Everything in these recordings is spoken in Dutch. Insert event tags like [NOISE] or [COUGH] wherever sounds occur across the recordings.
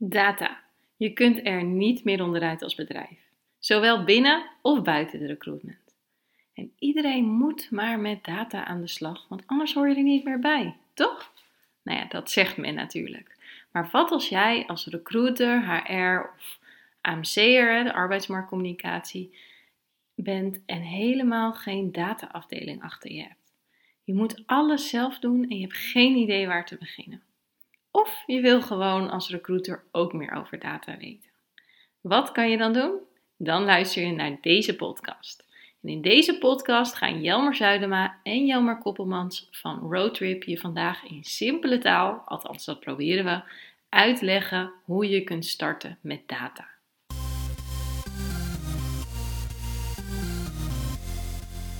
Data. Je kunt er niet meer onderuit als bedrijf. Zowel binnen of buiten de recruitment. En iedereen moet maar met data aan de slag, want anders hoor je er niet meer bij, toch? Nou ja, dat zegt men natuurlijk. Maar wat als jij als recruiter, HR of AMC'er, de arbeidsmarktcommunicatie, bent en helemaal geen dataafdeling achter je hebt? Je moet alles zelf doen en je hebt geen idee waar te beginnen. Of je wil gewoon als recruiter ook meer over data weten. Wat kan je dan doen? Dan luister je naar deze podcast. En in deze podcast gaan Jelmer Zuidema en Jelmer Koppelmans van Roadtrip je vandaag in simpele taal, althans dat proberen we, uitleggen hoe je kunt starten met data.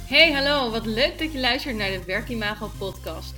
Hey, hallo, wat leuk dat je luistert naar de Werkimago podcast.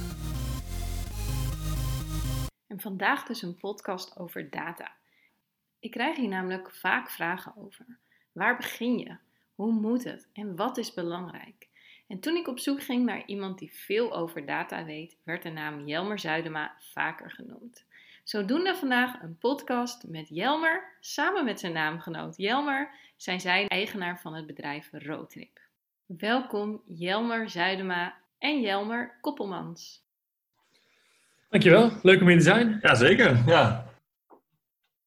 En vandaag dus een podcast over data. Ik krijg hier namelijk vaak vragen over. Waar begin je? Hoe moet het? En wat is belangrijk? En toen ik op zoek ging naar iemand die veel over data weet, werd de naam Jelmer Zuidema vaker genoemd. Zodoende vandaag een podcast met Jelmer. Samen met zijn naamgenoot Jelmer zijn zij eigenaar van het bedrijf Roadtrip. Welkom Jelmer Zuidema en Jelmer Koppelmans. Dankjewel, leuk om hier te zijn. Jazeker, ja.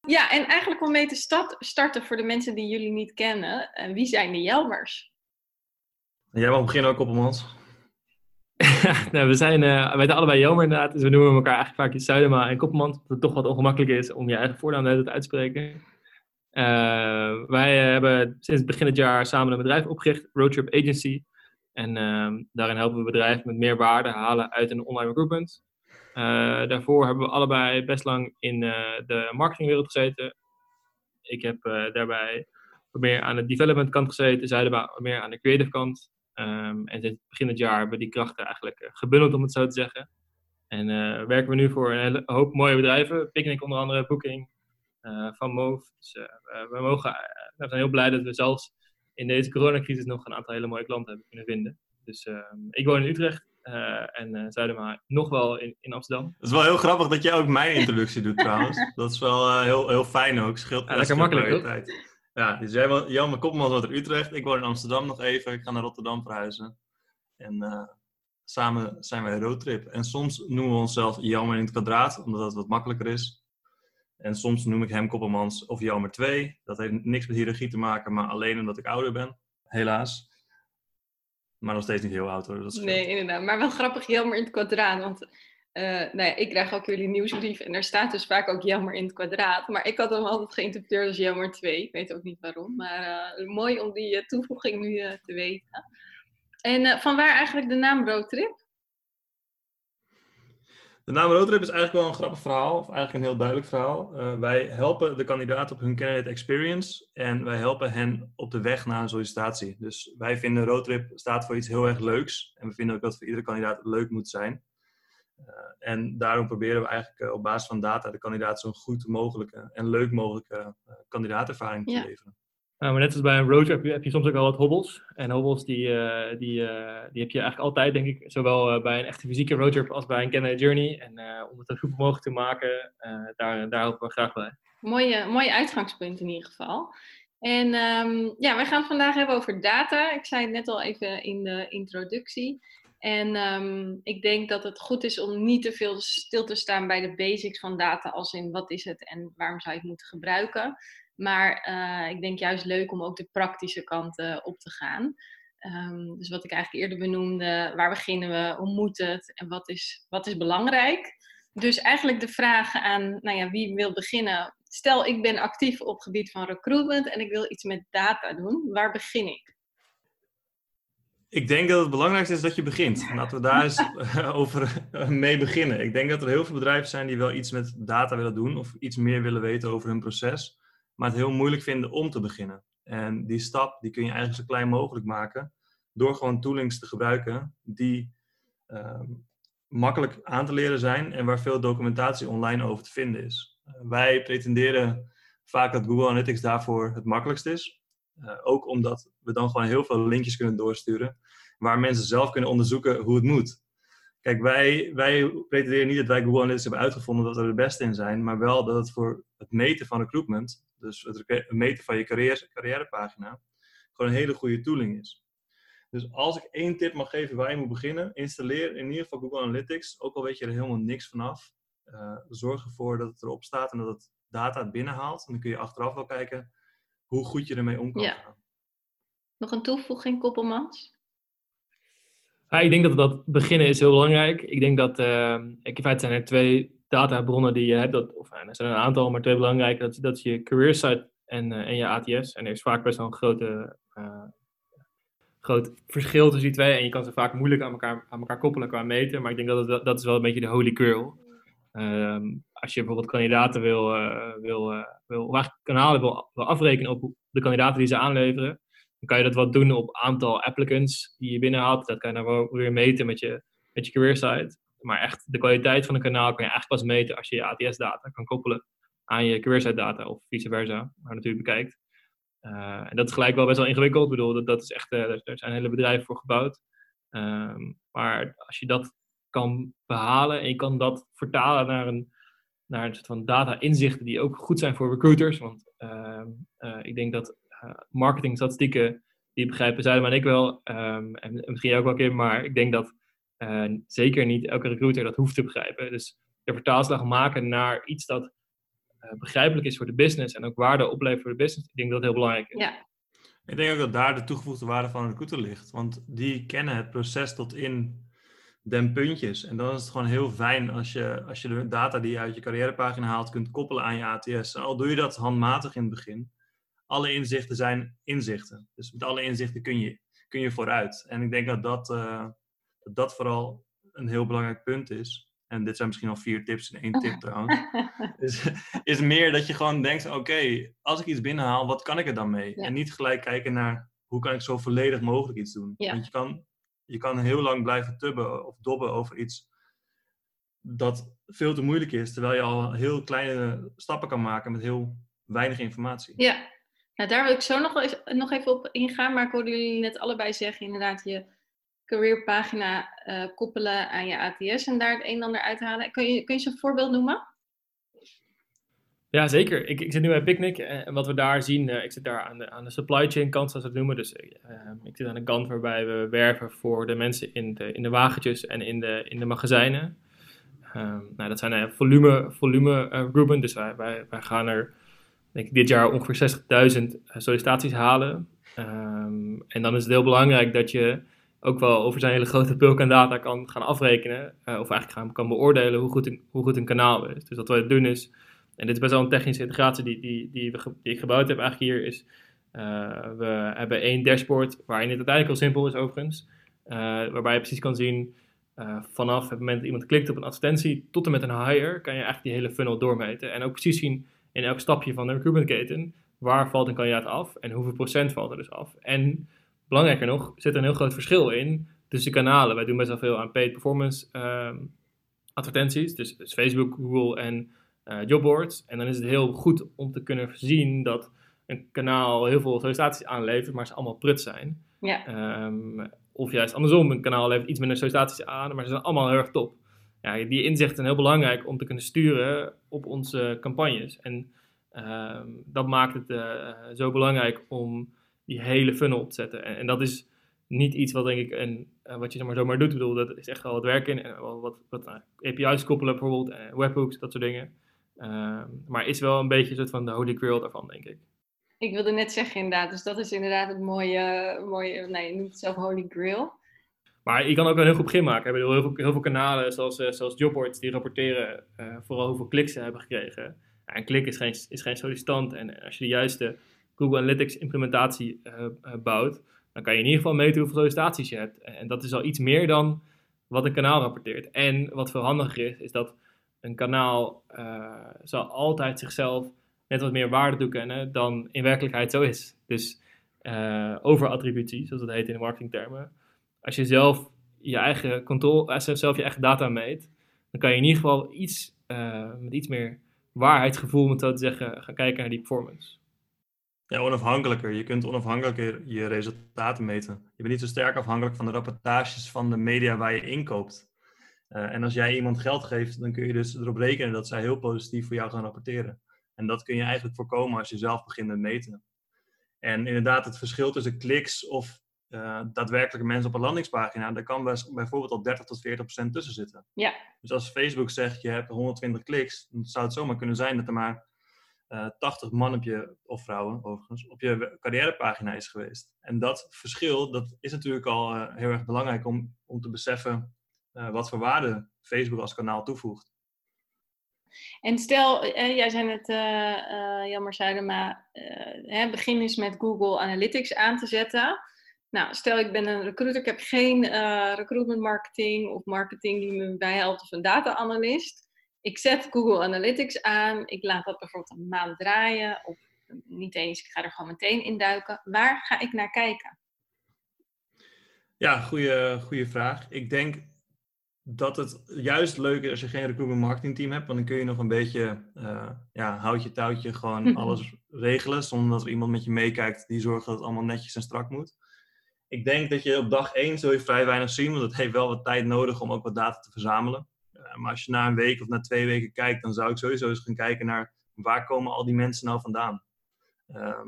Ja, en eigenlijk om mee te starten voor de mensen die jullie niet kennen, eh, wie zijn de Jelmers? Jij mag beginnen ook, Koppelmans. [LAUGHS] nou, we zijn, uh, wij zijn allebei Jelmer inderdaad, dus we noemen elkaar eigenlijk vaak Zuidema en Koppelmans, omdat het toch wat ongemakkelijk is om je eigen voornaam uit te uitspreken. Uh, wij hebben sinds begin het jaar samen een bedrijf opgericht, Roadtrip Agency. En uh, daarin helpen we bedrijven met meer waarde halen uit een online recruitment. Uh, daarvoor hebben we allebei best lang in uh, de marketingwereld gezeten. Ik heb uh, daarbij meer aan de development kant gezeten, zij wat meer aan de creative kant. Um, en sinds begin het jaar hebben we die krachten eigenlijk gebundeld, om het zo te zeggen. En werken we nu voor een hele hoop mooie bedrijven. Picnic onder andere, Booking, van Move. Dus we, mogen, we zijn heel blij dat we zelfs in deze coronacrisis nog een aantal hele mooie klanten hebben kunnen vinden. Dus ehm, ik woon in Utrecht uh, en uh, Zuidema nog wel in, in Amsterdam. Het is wel heel grappig dat jij ook mijn introductie doet trouwens. [LAUGHS] Dat is wel uh, heel, heel fijn ook. Scheelt ja, lekker makkelijk tijd. Ja, dus jij, Jan Koppelman woont in Utrecht. Ik woon in Amsterdam nog even. Ik ga naar Rotterdam verhuizen. En samen zijn wij een roadtrip. En soms noemen we onszelf Jammer in het kwadraat, omdat dat wat makkelijker is. En soms noem ik hem Koppelmans of Jammer 2. Dat heeft niks met hiërarchie te maken, maar alleen omdat ik ouder ben. Helaas. Maar nog steeds niet heel oud hoor. Dat nee, inderdaad. Maar wel grappig, Jelmer in het kwadraat. Want uh, nou ja, ik krijg ook jullie nieuwsbrief en daar staat dus vaak ook Jelmer in het kwadraat. Maar ik had hem altijd geïnterpreteerd als Jelmer 2. Ik weet ook niet waarom. Maar uh, mooi om die uh, toevoeging nu te weten. En van waar eigenlijk de naam Roadtrip? De naam Roadtrip is eigenlijk wel een grappig verhaal, of eigenlijk een heel duidelijk verhaal. Uh, wij helpen de kandidaat op hun candidate experience en wij helpen hen op de weg naar een sollicitatie. Dus wij vinden Roadtrip staat voor iets heel erg leuks en we vinden ook dat voor iedere kandidaat leuk moet zijn. Uh, en daarom proberen we eigenlijk uh, op basis van data de kandidaat zo'n goed mogelijke en leuk mogelijke kandidaatervaring te ja. leveren. Nou, maar net als bij een roadtrip heb je soms ook al wat hobbels. En hobbels die, uh, die, uh, die heb je eigenlijk altijd, denk ik, zowel bij een echte fysieke roadtrip als bij een Canada Journey. En om het zo goed mogelijk te maken, daar, daar helpen we graag bij. Mooie, mooie uitgangspunt in ieder geval. En um, ja, we gaan het vandaag hebben over data. Ik zei het net al even in de introductie. En um, ik denk dat het goed is om niet te veel stil te staan bij de basics van data, als in wat is het en waarom zou je het moeten gebruiken. Maar uh, ik denk juist leuk om ook de praktische kant uh, op te gaan. Um, dus wat ik eigenlijk eerder benoemde, waar beginnen we, hoe moet het en wat is, wat is belangrijk? Dus eigenlijk de vraag aan nou ja, wie wil beginnen. Stel, ik ben actief op gebied van recruitment en ik wil iets met data doen. Waar begin ik? Ik denk dat het belangrijkste is dat je begint. Laten we daar eens over mee beginnen. Ik denk dat er heel veel bedrijven zijn die wel iets met data willen doen of iets meer willen weten over hun proces maar het heel moeilijk vinden om te beginnen. En die stap die kun je eigenlijk zo klein mogelijk maken door gewoon toolings te gebruiken die ehm, makkelijk aan te leren zijn en waar veel documentatie online over te vinden is. Uh, wij pretenderen vaak dat Google Analytics daarvoor het makkelijkst is. Uh, ook omdat we dan gewoon heel veel linkjes kunnen doorsturen waar mensen zelf kunnen onderzoeken hoe het moet. Kijk, wij, wij pretenderen niet dat wij Google Analytics hebben uitgevonden dat we er de beste in zijn, maar wel dat het voor het meten van recruitment, dus het meten van je carrière, carrièrepagina, gewoon een hele goede tooling is. Dus als ik één tip mag geven waar je moet beginnen, installeer in ieder geval Google Analytics, ook al weet je er helemaal niks vanaf. Uh, zorg ervoor dat het erop staat en dat het data binnenhaalt. En dan kun je achteraf wel kijken hoe goed je ermee om kan ja. gaan. Nog een toevoeging, Koppelmans? Ja, ik denk dat dat beginnen is heel belangrijk. Ik denk dat, uh, in feite zijn er twee databronnen die je hebt, dat, of er zijn een aantal, maar twee belangrijke. Dat, dat is je career site en, uh, en je ATS. En er is vaak best wel een grote, uh, groot verschil tussen die twee. En je kan ze vaak moeilijk aan elkaar, aan elkaar koppelen qua meten. Maar ik denk dat het, dat is wel een beetje de holy grail. Um, als je bijvoorbeeld kandidaten wil, wil, wil, eigenlijk kanalen wil, wil afrekenen op de kandidaten die ze aanleveren, kan je dat wat doen op aantal applicants die je binnenhaalt. Dat kan je dan wel weer meten met je, met je career site. Maar echt de kwaliteit van een kanaal kan je eigenlijk pas meten als je je ATS-data kan koppelen aan je career site data of vice versa, maar natuurlijk bekijkt. Uh, en dat is gelijk wel best wel ingewikkeld. Ik bedoel, dat, dat is echt, er zijn hele bedrijven voor gebouwd. Um, maar als je dat kan behalen en je kan dat vertalen naar een, naar een soort van data-inzichten die ook goed zijn voor recruiters. Want uh, ik denk dat eh, marketingstatistieken, die begrijpen Zuidman en ik wel. Um, en, misschien jij ook wel een keer, maar ik denk dat uh, zeker niet elke recruiter dat hoeft te begrijpen. Dus de vertaalslag maken naar iets dat uh, begrijpelijk is voor de business en ook waarde oplevert voor de business, ik denk dat dat heel belangrijk is. Ja. Ik denk ook dat daar de toegevoegde waarde van een recruiter ligt. Want die kennen het proces tot in den puntjes. En dan is het gewoon heel fijn als je, als je de data die je uit je carrièrepagina haalt kunt koppelen aan je ATS. En al doe je dat handmatig in het begin, alle inzichten zijn inzichten. Dus met alle inzichten kun je, kun je vooruit. En ik denk dat dat, uh, dat dat vooral een heel belangrijk punt is. En dit zijn misschien al vier tips in één tip [LAUGHS] trouwens. is, is meer dat je gewoon denkt, oké, als ik iets binnenhaal, wat kan ik er dan mee? En niet gelijk kijken naar, hoe kan ik zo volledig mogelijk iets doen? Ja. Want je kan, je kan heel lang blijven tubben of dobben over iets dat veel te moeilijk is. Terwijl je al heel kleine stappen kan maken met heel weinig informatie. Ja, nou, daar wil ik zo nog, nog even op ingaan. Maar ik hoorde jullie net allebei zeggen, inderdaad, je careerpagina uh, koppelen aan je ATS en daar het een en ander uithalen. Kun je, kun je zo'n voorbeeld noemen? Ja, zeker. Ik, ik zit nu bij Picnic en wat we daar zien, uh, ik zit daar aan de, aan de supply chain kant, zoals we het noemen. Dus ik zit aan de kant waarbij we werven voor de mensen in de, in de wagentjes en in de, in de magazijnen. Um, nou, dat zijn volume, volume groepen, dus wij, wij, wij gaan er denk ik, dit jaar ongeveer 60.000 eh, sollicitaties halen. Um, en dan is het heel belangrijk dat je ook wel over zijn hele grote bulk aan data kan gaan afrekenen. Uh, of eigenlijk gaan, kan beoordelen hoe goed, een, hoe goed een kanaal is. Dus wat we doen is, en dit is best wel een technische integratie die, die, die, we, die ik gebouwd heb eigenlijk hier, is uh, we hebben één dashboard waarin het uiteindelijk al simpel is overigens. Waarbij je precies kan zien vanaf het moment dat iemand klikt op een advertentie tot en met een hire, kan je eigenlijk die hele funnel doormeten. En ook precies zien in elk stapje van de recruitmentketen, waar valt een kandidaat af en hoeveel procent valt er dus af. En belangrijker nog, zit er een heel groot verschil in tussen kanalen. Wij doen best wel veel aan paid performance uh, advertenties, dus, dus, Facebook, Google en uh, jobboards. En dan is het heel goed om te kunnen zien dat een kanaal heel veel sollicitaties aanlevert, maar ze allemaal prut zijn. Ja. Um, of juist andersom, een kanaal levert iets minder sollicitaties aan, maar ze zijn allemaal heel erg top ja, die inzichten zijn heel belangrijk om te kunnen sturen op onze campagnes. En uh, dat maakt het uh, zo belangrijk om die hele funnel op te zetten. En, dat is niet iets wat denk ik een, uh, wat je zomaar, zomaar doet. Ik bedoel, dat is echt wel wat werk in. En wat, wat, nou, API's koppelen bijvoorbeeld, webhooks, dat soort dingen. Ehm, maar is wel een beetje een soort van de holy grail daarvan, denk ik. Ik wilde net zeggen inderdaad, dus dat is inderdaad het mooie, mooie nee, je noemt het zelf holy grail. Maar je kan ook een heel goed begin maken. Ik bedoel, heel, veel, kanalen, zoals, uh, zoals Jobboards, die rapporteren uh, vooral hoeveel kliks ze hebben gekregen. Ja, een klik is geen, is geen sollicitant. En als je de juiste Google Analytics implementatie uh, bouwt, dan kan je in ieder geval meten hoeveel sollicitaties je hebt. En dat is al iets meer dan wat een kanaal rapporteert. En wat veel handiger is, is dat een kanaal zal altijd zichzelf net wat meer waarde toekennen dan in werkelijkheid zo is. Dus uh, overattributie, zoals dat heet in de marketingtermen. Als je zelf je eigen controle, als je zelf je eigen data meet, dan kan je in ieder geval iets, uh, met iets meer waarheidsgevoel, het zo te zeggen, gaan kijken naar die performance. Ja, onafhankelijker. Je kunt onafhankelijker je resultaten meten. Je bent niet zo sterk afhankelijk van de rapportages van de media waar je inkoopt. Uh, en als jij iemand geld geeft, dan kun je dus erop rekenen dat zij heel positief voor jou gaan rapporteren. En dat kun je eigenlijk voorkomen als je zelf begint met meten. En inderdaad, het verschil tussen kliks of uh, daadwerkelijke mensen op een landingspagina, daar kan bijvoorbeeld al 30 tot 40 procent tussen zitten. Ja. Dus als Facebook zegt je hebt 120 kliks, dan zou het zomaar kunnen zijn dat er maar uh, 80 man op je, of vrouwen overigens, op je carrièrepagina is geweest. En dat verschil, dat is natuurlijk al uh, heel erg belangrijk om, om te beseffen uh, wat voor waarde Facebook als kanaal toevoegt. En stel, eh, jij zei het, uh, Jammer Zuidema, uh, begin eens met Google Analytics aan te zetten. Nou, stel ik ben een recruiter, ik heb geen recruitment marketing of marketing die me bijhelpt of een data analyst. Ik zet Google Analytics aan, ik laat dat bijvoorbeeld een maand draaien of niet eens, ik ga er gewoon meteen in duiken. Waar ga ik naar kijken? Ja, goede vraag. Ik denk dat het juist leuk is als je geen recruitment marketing team hebt, want dan kun je nog een beetje, uh, ja, houtje touwtje, gewoon [LAUGHS] alles regelen, zonder dat er iemand met je meekijkt die zorgt dat het allemaal netjes en strak moet. Ik denk dat je op dag 1 zul je vrij weinig zien, want het heeft wel wat tijd nodig om ook wat data te verzamelen. Uh, maar als je na een week of na twee weken kijkt, dan zou ik sowieso eens gaan kijken naar waar komen al die mensen nou vandaan. Uh,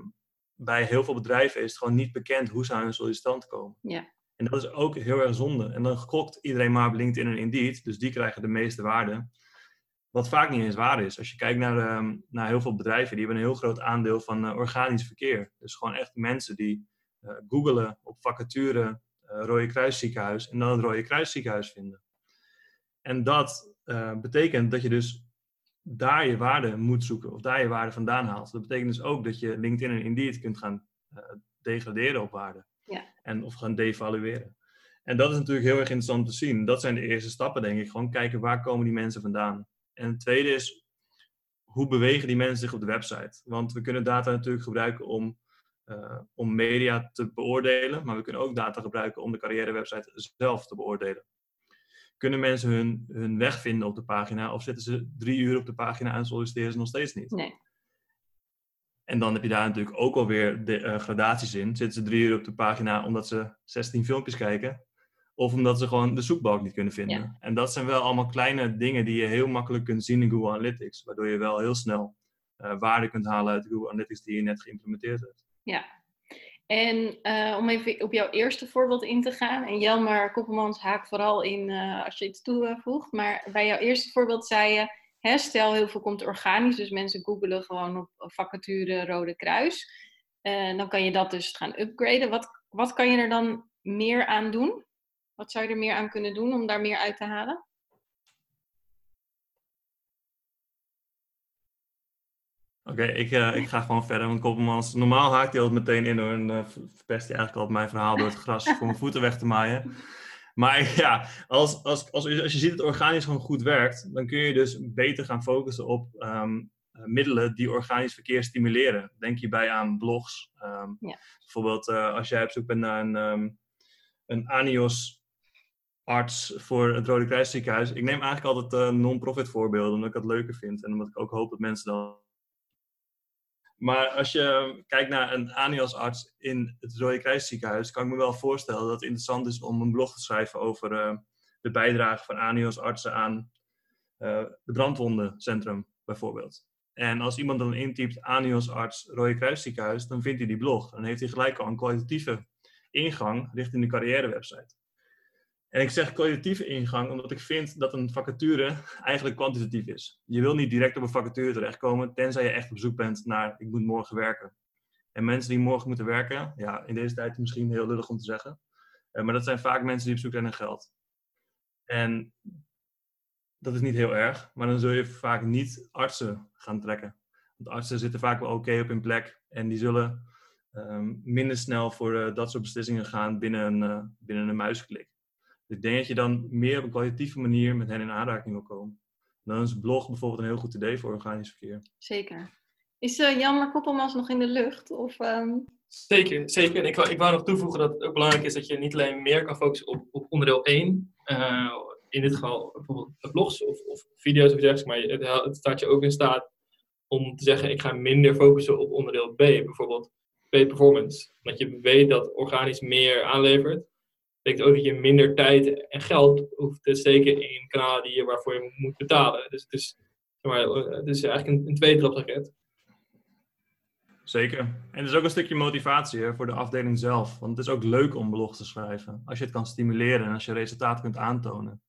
bij heel veel bedrijven is het gewoon niet bekend hoe ze aan hun sollicitant komen. Ja. En dat is ook heel erg zonde. En dan gokt iedereen maar op LinkedIn en Indeed, dus die krijgen de meeste waarde. Wat vaak niet eens waar is. Als je kijkt naar, um, naar heel veel bedrijven, die hebben een heel groot aandeel van uh, organisch verkeer. Dus gewoon echt mensen die googelen op vacature uh, Rode Kruisziekenhuis en dan het Rode Kruisziekenhuis vinden. En dat betekent dat je dus daar je waarde moet zoeken of daar je waarde vandaan haalt. Dat betekent dus ook dat je LinkedIn en Indeed kunt gaan degraderen op waarde. Ja. En of gaan devalueren. En dat is natuurlijk heel erg interessant te zien. Dat zijn de eerste stappen, denk ik. Gewoon kijken waar komen die mensen vandaan. En het tweede is, hoe bewegen die mensen zich op de website? Want we kunnen data natuurlijk gebruiken om, uh, om media te beoordelen. Maar we kunnen ook data gebruiken om de carrièrewebsite zelf te beoordelen. Kunnen mensen hun, hun weg vinden op de pagina? Of zitten ze drie uur op de pagina en solliciteren ze nog steeds niet? Nee. En dan heb je daar natuurlijk ook alweer de uh, gradaties in. Zitten ze drie uur op de pagina omdat ze 16 filmpjes kijken? Of omdat ze gewoon de zoekbalk niet kunnen vinden? Ja. En dat zijn wel allemaal kleine dingen die je heel makkelijk kunt zien in Google Analytics. Waardoor je wel heel snel uh, waarde kunt halen uit Google Analytics die je net geïmplementeerd hebt. Ja. En uh, om even op jouw eerste voorbeeld in te gaan. En Jelmer Koppelmans haak vooral in als je iets toevoegt. Maar bij jouw eerste voorbeeld zei je stel, heel veel komt organisch, dus mensen googelen gewoon op vacature Rode Kruis. Uh, dan kan je dat dus gaan upgraden. Wat, wat kan je er dan meer aan doen? Wat zou je er meer aan kunnen doen om daar meer uit te halen? Oké, okay, ik, uh, ik ga gewoon verder. Want Koppelmans, normaal haakt hij altijd meteen in door en uh, verpest hij eigenlijk al mijn verhaal door het gras voor mijn voeten weg te maaien. Maar [LAUGHS] ja, als, als, als, als je ziet dat organisch gewoon goed werkt, dan kun je dus beter gaan focussen op um, middelen die organisch verkeer stimuleren. Denk hierbij aan blogs. Um, ja. Bijvoorbeeld uh, als jij op zoek bent naar een, um, een ANIOS arts voor het Rode Kruisziekenhuis. Ik neem eigenlijk altijd uh, non-profit voorbeelden, omdat ik dat leuker vind. En omdat ik ook hoop dat mensen dan maar als je kijkt naar een ANIOS-arts in het Rode Kruisziekenhuis, kan ik me wel voorstellen dat het interessant is om een blog te schrijven over uh, de bijdrage van ANIOS-artsen aan uh, het brandwondencentrum, bijvoorbeeld. En als iemand dan intypt ANIOS-arts Rode Kruisziekenhuis, dan vindt hij die blog. Dan heeft hij gelijk al een kwalitatieve ingang richting de carrièrewebsite. En ik zeg kwalitatieve ingang omdat ik vind dat een vacature eigenlijk kwantitatief is. Je wil niet direct op een vacature terechtkomen, tenzij je echt op zoek bent naar ik moet morgen werken. En mensen die morgen moeten werken, ja, in deze tijd misschien heel lullig om te zeggen. Uh, maar dat zijn vaak mensen die op zoek zijn naar geld. En dat is niet heel erg, maar dan zul je vaak niet artsen gaan trekken. Want artsen zitten vaak wel oké op hun plek en die zullen um, minder snel voor uh, dat soort beslissingen gaan binnen een, uh, binnen een muisklik. Dus ik denk dat je dan meer op een kwalitatieve manier met hen in aanraking wil komen. Dan is blog bijvoorbeeld een heel goed idee voor organisch verkeer. Zeker. Is uh, Jan Koppelmans nog in de lucht? Of, um... Zeker, zeker. ik, wou, ik wou nog toevoegen dat het ook belangrijk is dat je niet alleen meer kan focussen op, op onderdeel 1. Uh, in dit geval bijvoorbeeld blogs of, of video's of dergelijks. Maar het, het staat je ook in staat om te zeggen, ik ga minder focussen op onderdeel B. Bijvoorbeeld P-performance. Omdat je weet dat organisch meer aanlevert. Betekent ook dat je minder tijd en geld hoeft te steken in kanalen die je, waarvoor je moet betalen. Dus het is, maar, het is eigenlijk een, een tweetrapsraket. Zeker. En het is ook een stukje motivatie hè, voor de afdeling zelf. Want het is ook leuk om blog te schrijven. Als je het kan stimuleren en als je resultaat kunt aantonen.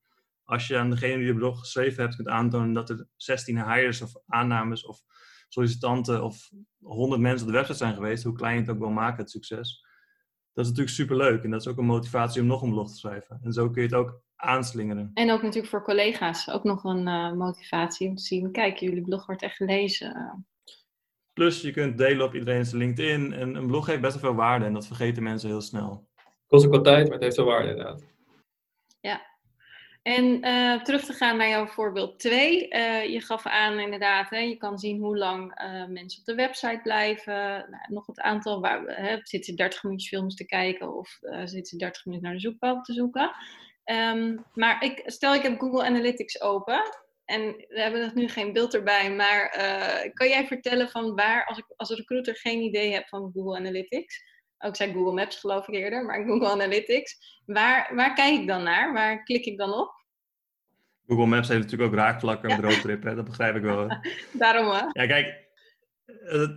Als je aan degene die je blog geschreven hebt kunt aantonen dat er 16 hires of aannames of sollicitanten of 100 mensen op de website zijn geweest, hoe klein je het ook wil maken, het succes. Dat is natuurlijk superleuk en dat is ook een motivatie om nog een blog te schrijven. En zo kun je het ook aanslingeren. En ook natuurlijk voor collega's ook nog een uh, motivatie om te zien, kijk, jullie blog wordt echt gelezen. Plus je kunt delen op iedereen's LinkedIn. En een blog heeft best wel veel waarde en dat vergeten mensen heel snel. Kost ook wel tijd, maar het heeft wel waarde inderdaad. Ja. En uh, terug te gaan naar jouw voorbeeld 2. Uh, eh, je gaf aan inderdaad, hè, je kan zien hoe lang uh, mensen op de website blijven. Nou, nog het aantal, waar, hè, zitten ze 30 minuten films te kijken of zitten ze 30 minuten naar de zoekbalk te zoeken. Um, maar ik, stel ik heb Google Analytics open en we hebben nog nu geen beeld erbij, maar kan jij vertellen van waar, als ik als recruiter geen idee heb van Google Analytics, ook zei Google Maps geloof ik eerder, maar [LAUGHS] Google Analytics, waar, waar kijk ik dan naar? Waar klik ik dan op? Google Maps heeft natuurlijk ook raakvlakken met roadtrip, hè? dat begrijp ik wel. [LAUGHS] Daarom hè? Ja, kijk,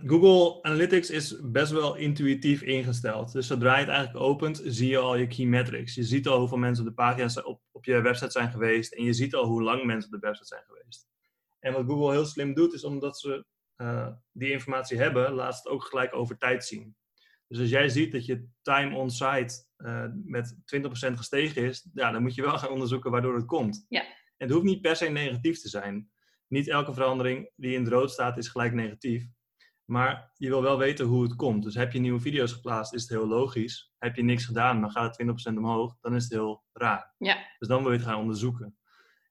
Google Analytics is best wel intuïtief ingesteld. Dus zodra je het eigenlijk opent, zie je al je key metrics. Je ziet al hoeveel mensen op de pagina op, op je website zijn geweest. En je ziet al hoe lang mensen op de website zijn geweest. En wat Google heel slim doet, is omdat ze uh, die informatie hebben, laat het ook gelijk over tijd zien. Dus als jij ziet dat je time on site uh, met 20% gestegen is, ja, dan moet je wel gaan onderzoeken waardoor het komt. Ja. En het hoeft niet per se negatief te zijn. Niet elke verandering die in het rood staat is gelijk negatief. Maar je wil wel weten hoe het komt. Dus heb je nieuwe video's geplaatst, is het heel logisch. Heb je niks gedaan, dan gaat het 20% omhoog, dan is het heel raar. Ja. Dus dan wil je het gaan onderzoeken.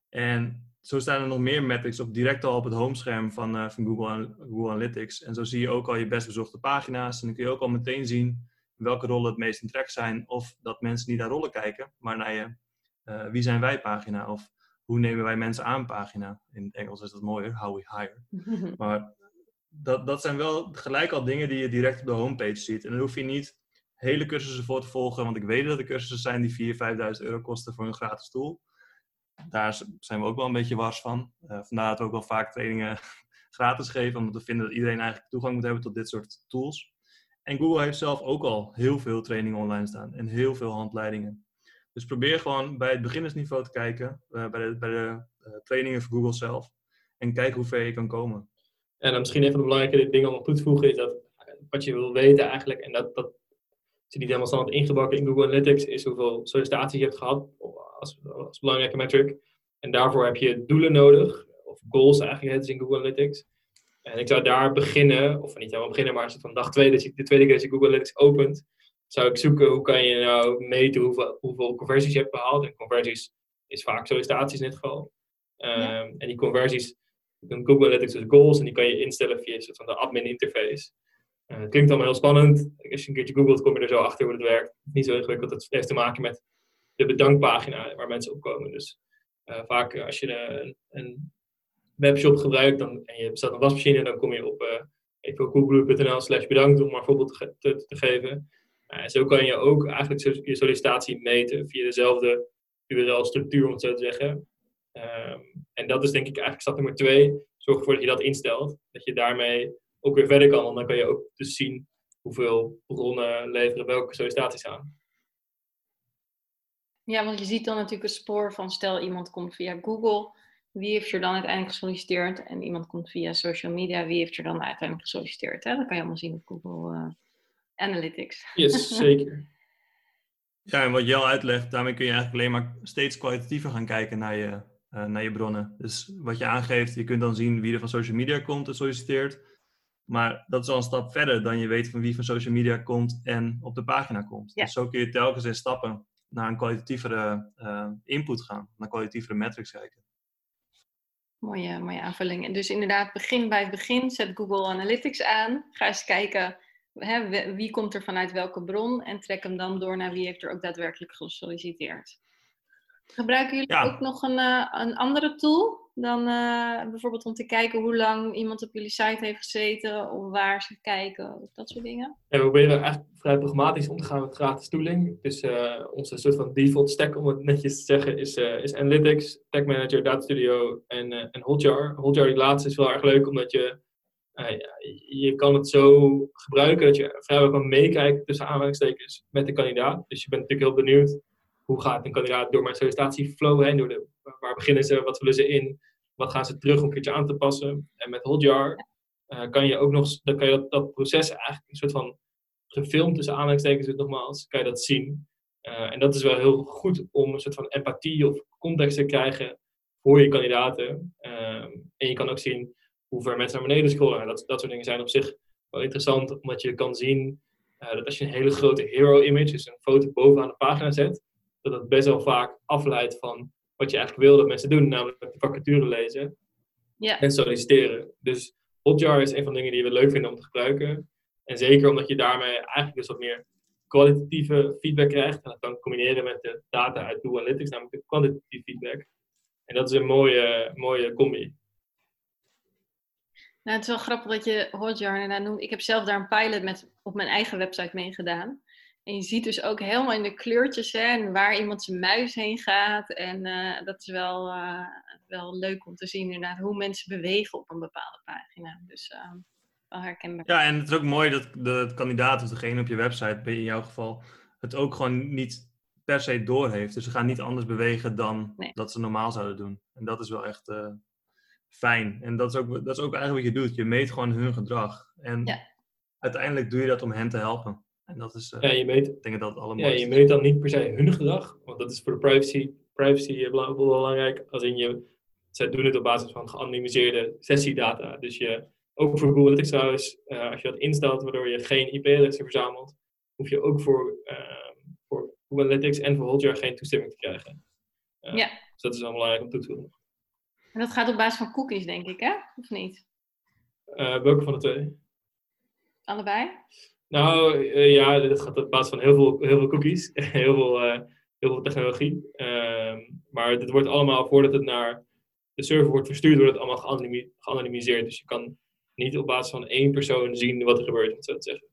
En zo staan er nog meer metrics op, direct al op het homescherm van, uh, van Google, Google Analytics. En zo zie je ook al je best bezochte pagina's. En dan kun je ook al meteen zien welke rollen het meest in trek zijn. Of dat mensen niet naar rollen kijken, maar naar je uh, wie zijn wij pagina. Of hoe nemen wij mensen aan pagina. In het Engels is dat mooier, how we hire. [LAUGHS] maar dat, dat zijn wel gelijk al dingen die je direct op de homepage ziet. En dan hoef je niet hele cursussen voor te volgen, want ik weet dat er cursussen zijn die 4.000, 5.000 euro kosten voor een gratis tool. Daar zijn we ook wel een beetje wars van. Uh, vandaar dat we ook wel vaak trainingen [LAUGHS] gratis geven, omdat we vinden dat iedereen eigenlijk toegang moet hebben tot dit soort tools. En Google heeft zelf ook al heel veel trainingen online staan en heel veel handleidingen. Dus probeer gewoon bij het beginnersniveau te kijken, uh, bij de, bij de uh, trainingen van Google zelf. En kijk hoe ver je kan komen. En dan misschien een van de belangrijke dingen om op toe te voegen is dat wat je wil weten eigenlijk, en dat, dat zit niet helemaal standaard ingebakken in Google Analytics, is hoeveel sollicitaties je hebt gehad als, als belangrijke metric. En daarvoor heb je doelen nodig, of goals eigenlijk, het is in Google Analytics. En ik zou daar beginnen, of niet helemaal beginnen, maar als het van dag twee, de tweede keer dat je Google Analytics opent, zou ik zoeken hoe kan je nou meten hoeveel, hoeveel conversies je hebt behaald. En conversies is vaak sollicitaties in dit geval. Ja. Um, en die conversies een Google Analytics dus goals en die kan je instellen via een soort van de admin interface. Uh, het klinkt allemaal heel spannend. Als je een keertje googelt, kom je er zo achter hoe het werkt. Niet zo ingewikkeld. Het heeft te maken met de bedankpagina waar mensen op komen. Dus uh, vaak als je een, een, webshop gebruikt dan, en je bestelt een wasmachine, dan kom je op uh, even slash bedankt om maar voorbeeld te, te, te geven. Zo kan je ook eigenlijk je sollicitatie meten via dezelfde URL-structuur, om het zo te zeggen. Um, en dat is denk ik eigenlijk stap nummer twee. Zorg ervoor dat je dat instelt. Dat je daarmee ook weer verder kan. Want dan kan je ook dus zien hoeveel bronnen leveren welke sollicitaties aan. Ja, want je ziet dan natuurlijk een spoor van stel iemand komt via Google. Wie heeft er dan uiteindelijk gesolliciteerd? En iemand komt via social media. Wie heeft er dan uiteindelijk gesolliciteerd? Hè? Dat kan je allemaal zien op Google uh, Analytics. Yes, [LAUGHS] zeker. Ja, en wat Jel uitlegt, daarmee kun je eigenlijk alleen maar steeds kwalitatiever gaan kijken naar je, uh, naar je bronnen. Dus wat je aangeeft, je kunt dan zien wie er van social media komt en solliciteert. Maar dat is al een stap verder dan je weet van wie van social media komt en op de pagina komt. Ja. Dus zo kun je telkens in stappen naar een kwalitatievere uh, input gaan, naar kwalitatievere metrics kijken. Mooie, mooie aanvulling. En dus inderdaad, begin bij het begin. Zet Google Analytics aan. Ga eens kijken hè, wie- komt er vanuit welke bron. En trek hem dan door naar wie heeft er ook daadwerkelijk gesolliciteerd. Gebruiken jullie Ja. ook nog een, eh, een andere tool dan eh, bijvoorbeeld om te kijken hoe lang iemand op jullie site heeft gezeten of waar ze kijken of dat soort dingen? En we proberen eigenlijk vrij pragmatisch om te gaan met gratis tooling. Dus onze soort van default stack, om het netjes te zeggen, is, is Analytics, Tag Manager, Data Studio en, en Hotjar. Hotjar, die laatste, is wel erg leuk, omdat je, je kan het zo gebruiken dat je vrijwel kan meekijken tussen aanhalingstekens met de kandidaat. Dus je bent natuurlijk heel benieuwd, hoe gaat een kandidaat door mijn sollicitatieflow heen? Door de, waar beginnen ze, wat vullen ze in, wat gaan ze terug om een keertje aan te passen? En met Hotjar eh, kan je ook nog, dan kan je dat, dat proces eigenlijk een soort van gefilmd tussen aanhalingstekens dus nogmaals, kan je dat zien. Eh, en dat is wel heel goed om een soort van empathie of context te krijgen voor je kandidaten. Ehm, en je kan ook zien hoe ver mensen naar beneden scrollen. En dat, dat soort dingen zijn op zich wel interessant, omdat je kan zien eh, dat als je een hele grote hero image, dus een foto bovenaan de pagina zet, dat dat best wel vaak afleidt van wat je eigenlijk wil dat mensen doen, namelijk de vacature lezen Ja. en solliciteren. Dus Hotjar is een van de dingen die we leuk vinden om te gebruiken. En zeker omdat je daarmee eigenlijk dus wat meer kwalitatieve feedback krijgt. En dat kan combineren met de data uit Google Analytics, namelijk de kwantitatieve feedback. En dat is een mooie, mooie combi. Nou, het is wel grappig dat je Hotjar inderdaad noemt. Ik heb zelf daar een pilot met, op mijn eigen website mee gedaan. En je ziet dus ook helemaal in de kleurtjes hè, en waar iemand zijn muis heen gaat. En eh, dat is wel, eh, wel leuk om te zien inderdaad hoe mensen bewegen op een bepaalde pagina. Dus eh, wel herkenbaar. Ja, en het is ook mooi dat de kandidaat of degene op je website, in jouw geval, het ook gewoon niet per se door heeft. Dus ze gaan niet anders bewegen dan Nee. dat ze normaal zouden doen. En dat is wel echt fijn. En dat is, ook, dat is ook eigenlijk wat je doet. Je meet gewoon hun gedrag. En Ja. uiteindelijk doe je dat om hen te helpen. En dat is, eh, Ja, je meet, ik denk dat het ja, je meet dan niet per se hun gedrag, want dat is voor de privacy, privacy eh, bela- belangrijk. Als in je, zij doen het op basis van geanonimiseerde sessiedata. Dus je, ook voor Google Analytics trouwens, eh, als je dat instelt waardoor je geen IP-adressen verzamelt, hoef je ook voor, ehm, voor Google Analytics en voor Hotjar geen toestemming te krijgen. Eh, Ja. Dus dat is wel belangrijk om toe te voegen. En dat gaat op basis van cookies, denk ik, hè? Of niet? Eh, welke van de twee? Allebei? Nou eh, ja, dit gaat op basis van heel veel, heel veel cookies, [LAUGHS] heel veel, eh, heel veel technologie. Ehm, maar dit wordt allemaal, voordat het naar de server wordt verstuurd, wordt het allemaal geanonimi- geanonimiseerd. Dus je kan niet op basis van één persoon zien wat er gebeurt, om het zo te zeggen.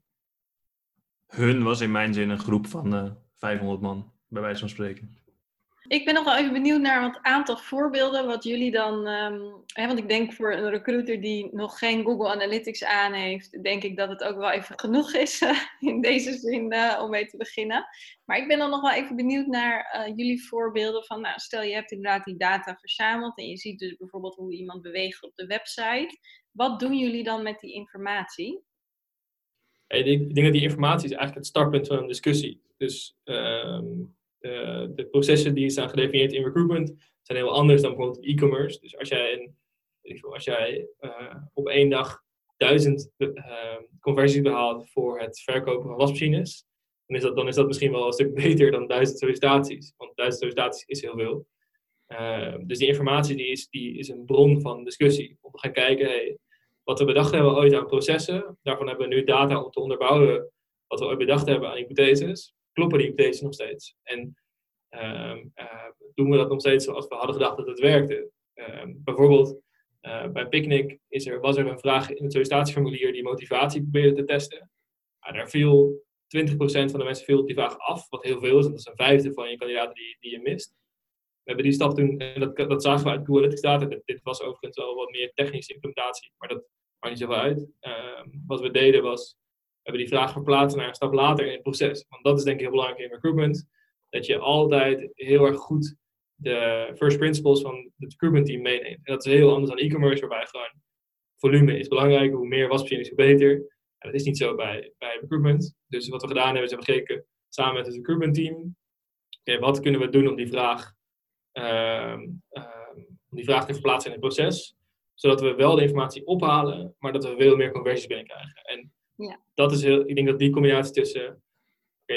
Hun was in mijn zin een groep van eh 500 man, bij wijze van spreken. Ik ben nog wel even benieuwd naar wat aantal voorbeelden wat jullie dan. ehm, hè, want ik denk voor een recruiter die nog geen Google Analytics aan heeft, denk ik dat het ook wel even genoeg is [LAUGHS] eh, in deze zin eh, om mee te beginnen. Maar ik ben dan nog wel even benieuwd naar eh, jullie voorbeelden van, nou, stel je hebt inderdaad die data verzameld en je ziet dus bijvoorbeeld hoe iemand beweegt op de website. Wat doen jullie dan met die informatie? Ik denk, ik denk dat die informatie is eigenlijk het startpunt van een discussie. Dus ehm, de, de processen die staan gedefinieerd in recruitment zijn heel anders dan bijvoorbeeld e-commerce. Dus als jij, als jij eh, op één dag duizend ehm, conversies behaalt voor het verkopen van wasmachines, dan is, dat, dan is dat misschien wel een stuk beter dan duizend sollicitaties. Want duizend sollicitaties is heel veel. Ehm, dus die informatie die is, die is een bron van discussie. Om te gaan kijken, wat we bedacht hebben ooit aan processen, daarvan hebben we nu data om te onderbouwen wat we ooit bedacht hebben aan hypotheses. Kloppen die hypotheses nog steeds? En ehm, eh, doen we dat nog steeds zoals we hadden gedacht dat het werkte? Ehm, bijvoorbeeld, eh, bij Picnic is er, was er een vraag in het sollicitatieformulier die motivatie probeerde te testen. Daar viel 20% van de mensen viel die vraag af, wat heel veel is, dat is een vijfde van je kandidaten die, die je mist. We hebben die stap toen, en dat, dat zagen we uit Google Analytics dit, dit was overigens wel wat meer technische implementatie, maar dat maakt niet zoveel uit. Ehm, wat we deden was, hebben die vraag verplaatst naar een stap later in het proces. Want dat is denk ik heel belangrijk in recruitment, dat je altijd heel erg goed de first principles van het recruitment team meeneemt. En dat is heel anders dan e-commerce, waarbij gewoon volume is belangrijk, hoe meer wasmachines, hoe beter. En dat is niet zo bij, bij recruitment. Dus wat we gedaan hebben, is we hebben gekeken samen met het recruitment team, oké, wat kunnen we doen om die vraag, ehm, ehm, om die vraag te verplaatsen in het proces, zodat we wel de informatie ophalen, maar dat we veel meer conversies binnenkrijgen. En Ja. dat is heel, ik denk dat die combinatie tussen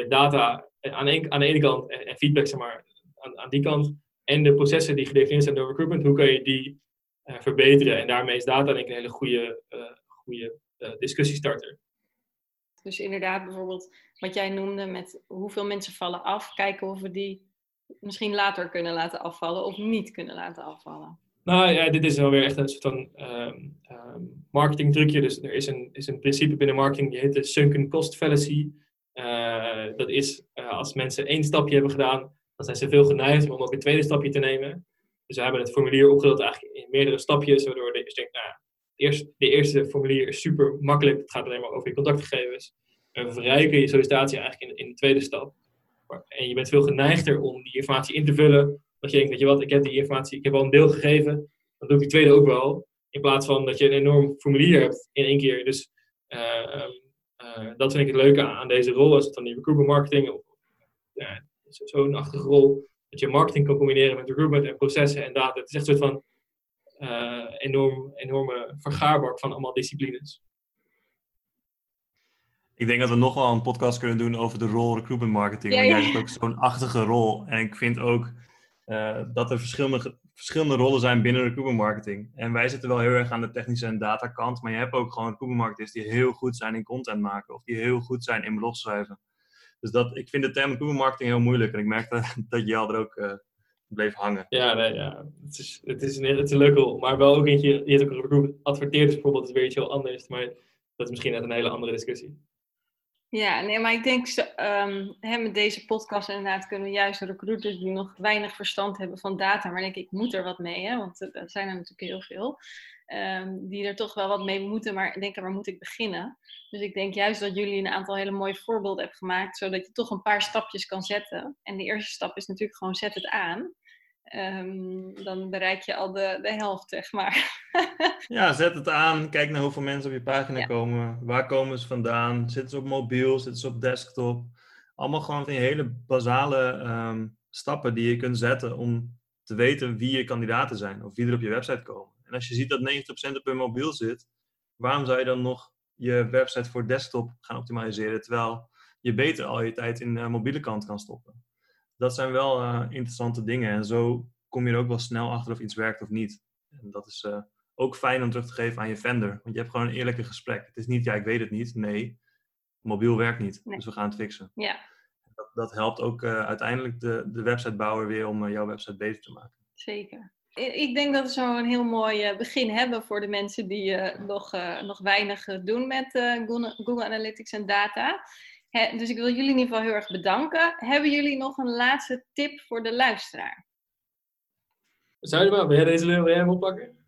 data aan, een, aan de ene kant en, en feedback zeg maar, aan, aan die kant, en de processen die gedefinieerd zijn door recruitment, hoe kun je die verbeteren. En daarmee is data denk ik een hele goede, goede discussiestarter. Dus inderdaad, bijvoorbeeld wat jij noemde met hoeveel mensen vallen af, kijken of we die misschien later kunnen laten afvallen of niet kunnen laten afvallen. Nou ja, dit is wel weer echt een soort van um, marketing trucje. Dus er is een, is een principe binnen marketing, die heet de sunken cost fallacy. Uh, dat is uh, als mensen één stapje hebben gedaan, dan zijn ze veel geneigd om ook een tweede stapje te nemen. Dus we hebben het formulier opgedeeld eigenlijk in meerdere stapjes, waardoor je denkt, nou, eerst, de eerste formulier is super makkelijk. Het gaat alleen maar over je contactgegevens. We verrijken je sollicitatie eigenlijk in, in de tweede stap. En je bent veel geneigder om die informatie in te vullen. Dat je denkt, weet je wat, ik heb die informatie, ik heb al een deel gegeven. Dan doe ik die tweede ook wel. In plaats van dat je een enorm formulier hebt in één keer. Dus uh, uh, dat vind ik het leuke aan deze rol. Als het dan die recruitment marketing, of ja, zo'n achtige rol. Dat je marketing kan combineren met recruitment en processen en data. Het is echt een soort van uh, enorm, enorme vergaarbak van allemaal disciplines. Ik denk dat we nog wel een podcast kunnen doen over de rol recruitment marketing. Ja, ja. Want jij hebt ook zo'n achtige rol. En ik vind ook uh, dat er verschillende, verschillende rollen zijn binnen recruitment marketing. En wij zitten wel heel erg aan de technische en data kant. Maar je hebt ook gewoon marketers die heel goed zijn in content maken. Of die heel goed zijn in blog schrijven. Dus dat, ik vind de term recruitment marketing heel moeilijk. En ik merkte [LAUGHS] dat jij er ook uh, bleef hangen. Ja, nee, ja. Het, is, het, is een, een. Maar wel ook eentje, je hebt ook recruitment adverteerders bijvoorbeeld. Dat is weer iets heel anders. Maar dat is misschien net een hele andere discussie. Ja, nee, maar ik denk um, hè, met deze podcast inderdaad kunnen we juist recruiters die nog weinig verstand hebben van data, maar denk ik, moet er wat mee, hè, want er zijn er natuurlijk heel veel, um, die er toch wel wat mee moeten, maar denken, waar moet ik beginnen? Dus ik denk juist dat jullie een aantal hele mooie voorbeelden hebben gemaakt, zodat je toch een paar stapjes kan zetten. En de eerste stap is natuurlijk gewoon zet het aan. Um, dan bereik je al de, de helft, zeg maar. [LAUGHS] ja, zet het aan. Kijk naar hoeveel mensen op je pagina ja. komen. Waar komen ze vandaan? Zitten ze op mobiel? Zitten ze op desktop? Allemaal gewoon van die hele basale um, stappen die je kunt zetten om te weten wie je kandidaten zijn of wie er op je website komen. En als je ziet dat 90% op je mobiel zit, waarom zou je dan nog je website voor desktop gaan optimaliseren terwijl je beter al je tijd in de mobiele kant kan stoppen? Dat zijn wel uh, interessante dingen. En zo kom je er ook wel snel achter of iets werkt of niet. En dat is uh, ook fijn om terug te geven aan je vendor. Want je hebt gewoon een eerlijke gesprek. Het is niet, ja, ik weet het niet. Nee, mobiel werkt niet. Nee. Dus we gaan het fixen. Ja. Dat, dat helpt ook uh, uiteindelijk de, de websitebouwer weer om jouw website beter te maken. Zeker. Ik denk dat we zo een heel mooi begin hebben voor de mensen die nog, nog weinig doen met Google Analytics en data dus ik wil jullie in ieder geval heel erg bedanken. Hebben jullie nog een laatste tip voor de luisteraar? Zou maar, wil jij deze wil jij hem oppakken?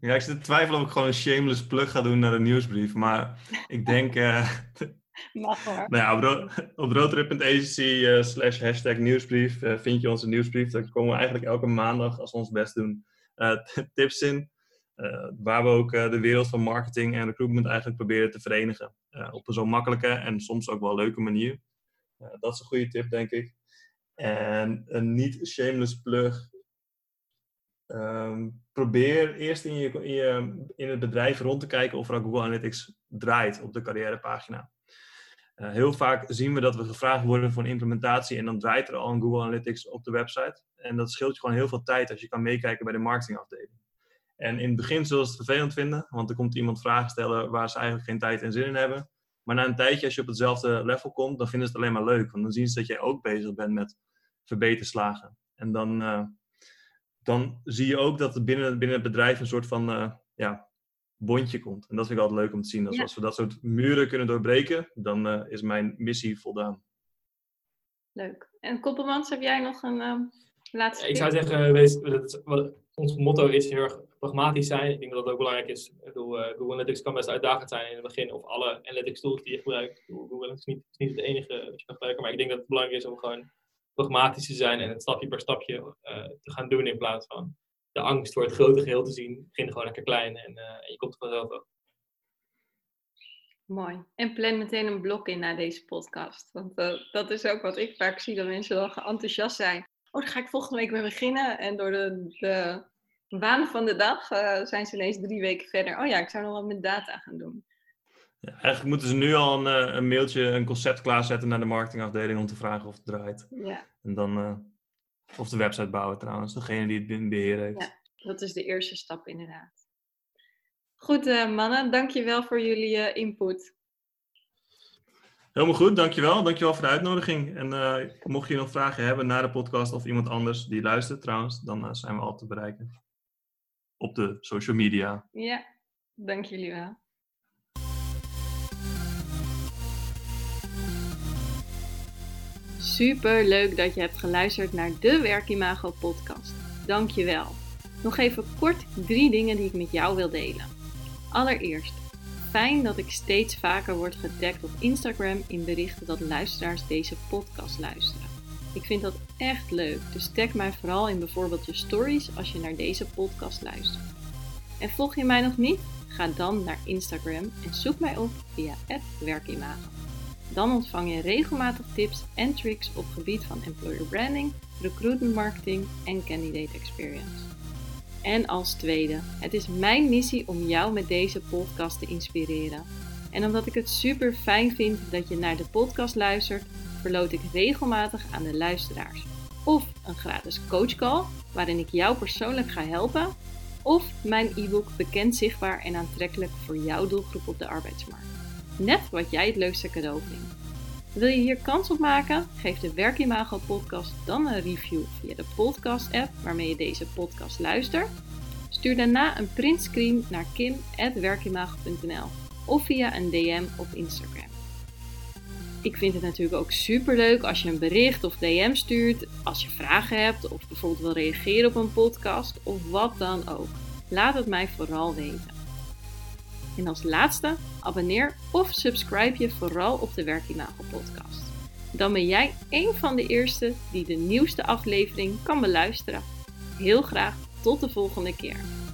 Ja, ik zit te twijfelen of ik gewoon een shameless plug ga doen naar de nieuwsbrief. Maar ik denk... Uh, [LAUGHS] Mag hoor. Nou ja, op, op roadtrip.agency uh, slash hashtag nieuwsbrief uh, vind je onze nieuwsbrief. Daar komen we eigenlijk elke maandag, als we ons best doen, tips in. Uh, waar we ook uh, de wereld van marketing en recruitment eigenlijk proberen te verenigen. Uh, op een zo makkelijke en soms ook wel leuke manier. dat is een goede tip, denk ik. En een niet shameless plug. Um, probeer eerst in, je, in, je, in het bedrijf rond te kijken of er Google Analytics draait op de carrièrepagina. heel vaak zien we dat we gevraagd worden voor een implementatie en dan draait er al een Google Analytics op de website. En dat scheelt je gewoon heel veel tijd als je kan meekijken bij de marketingafdeling. En in het begin zullen ze het vervelend vinden, want er komt iemand vragen stellen waar ze eigenlijk geen tijd en zin in hebben. Maar na een tijdje, als je op hetzelfde level komt, dan vinden ze het alleen maar leuk. Want dan zien ze dat jij ook bezig bent met verbeterslagen. En dan, uh, dan zie je ook dat er binnen, binnen het bedrijf een soort van uh, ja, bondje komt. En dat vind ik altijd leuk om te zien. Dus ja. als we dat soort muren kunnen doorbreken, dan uh, is mijn missie voldaan. Leuk. En Koppelmans, heb jij nog een laatste ja, Ik zou zeggen, wees, ons motto is heel erg pragmatisch zijn. Ik denk dat dat ook belangrijk is. Ik bedoel, uh, Google Analytics kan best uitdagend zijn in het begin, of alle analytics tools die je gebruikt. Google Analytics is niet, is niet het enige wat je kan gebruiken, maar ik denk dat het belangrijk is om gewoon pragmatisch te zijn en het stapje per stapje uh, te gaan doen in plaats van de angst voor het grote geheel te zien. Begin gewoon lekker klein en, uh, en je komt er vanzelf ook. Mooi. En plan meteen een blok in naar deze podcast. Want dat is ook wat ik vaak zie, dat mensen wel enthousiast zijn oh, daar ga ik volgende week mee beginnen. En door de, de waan van de dag uh, zijn ze ineens drie weken verder. Oh ja, ik zou nog wat met data gaan doen. Ja, eigenlijk moeten ze nu al een, eh, een, mailtje, een concept klaarzetten naar de marketingafdeling om te vragen of het draait. Ja. En dan, uh, of de website bouwen trouwens, degene die het beheer heeft. Ja, Dat is de eerste stap inderdaad. Goed uh, mannen, dankjewel voor jullie input. Helemaal goed, dankjewel. Dankjewel voor de uitnodiging. En uh, mocht je nog vragen hebben naar de podcast of iemand anders die luistert trouwens, dan zijn we altijd te bereiken. Op de social media. Ja, dank jullie wel. Super leuk dat je hebt geluisterd naar de Werkimago podcast. Dank je wel. Nog even kort drie dingen die ik met jou wil delen. Allereerst, fijn dat ik steeds vaker word getagd op Instagram in berichten dat luisteraars deze podcast luisteren. Ik vind dat echt leuk, dus tag mij vooral in bijvoorbeeld je stories als je naar deze podcast luistert. En volg je mij nog niet? Ga dan naar Instagram en zoek mij op via werkimago. Dan ontvang je regelmatig tips en tricks op gebied van employer branding, recruitment marketing en candidate experience. En als tweede, het is mijn missie om jou met deze podcast te inspireren. En omdat ik het super fijn vind dat je naar de podcast luistert, verloot ik regelmatig aan de luisteraars. Of een gratis coachcall waarin ik jou persoonlijk ga helpen. Of mijn e-book bekend, zichtbaar en aantrekkelijk voor jouw doelgroep op de arbeidsmarkt. Net wat jij het leukste cadeau vindt. Wil je hier kans op maken? Geef de Werkimago podcast dan een review via de podcast app waarmee je deze podcast luistert. Stuur daarna een printscreen naar kim.werkimago.nl of via een DM op Instagram. Ik vind het natuurlijk ook super leuk als je een bericht of DM stuurt, als je vragen hebt of bijvoorbeeld wil reageren op een podcast of wat dan ook. Laat het mij vooral weten. En als laatste, abonneer of subscribe je vooral op de Werkimago podcast. Dan ben jij een van de eerste die de nieuwste aflevering kan beluisteren. Heel graag tot de volgende keer.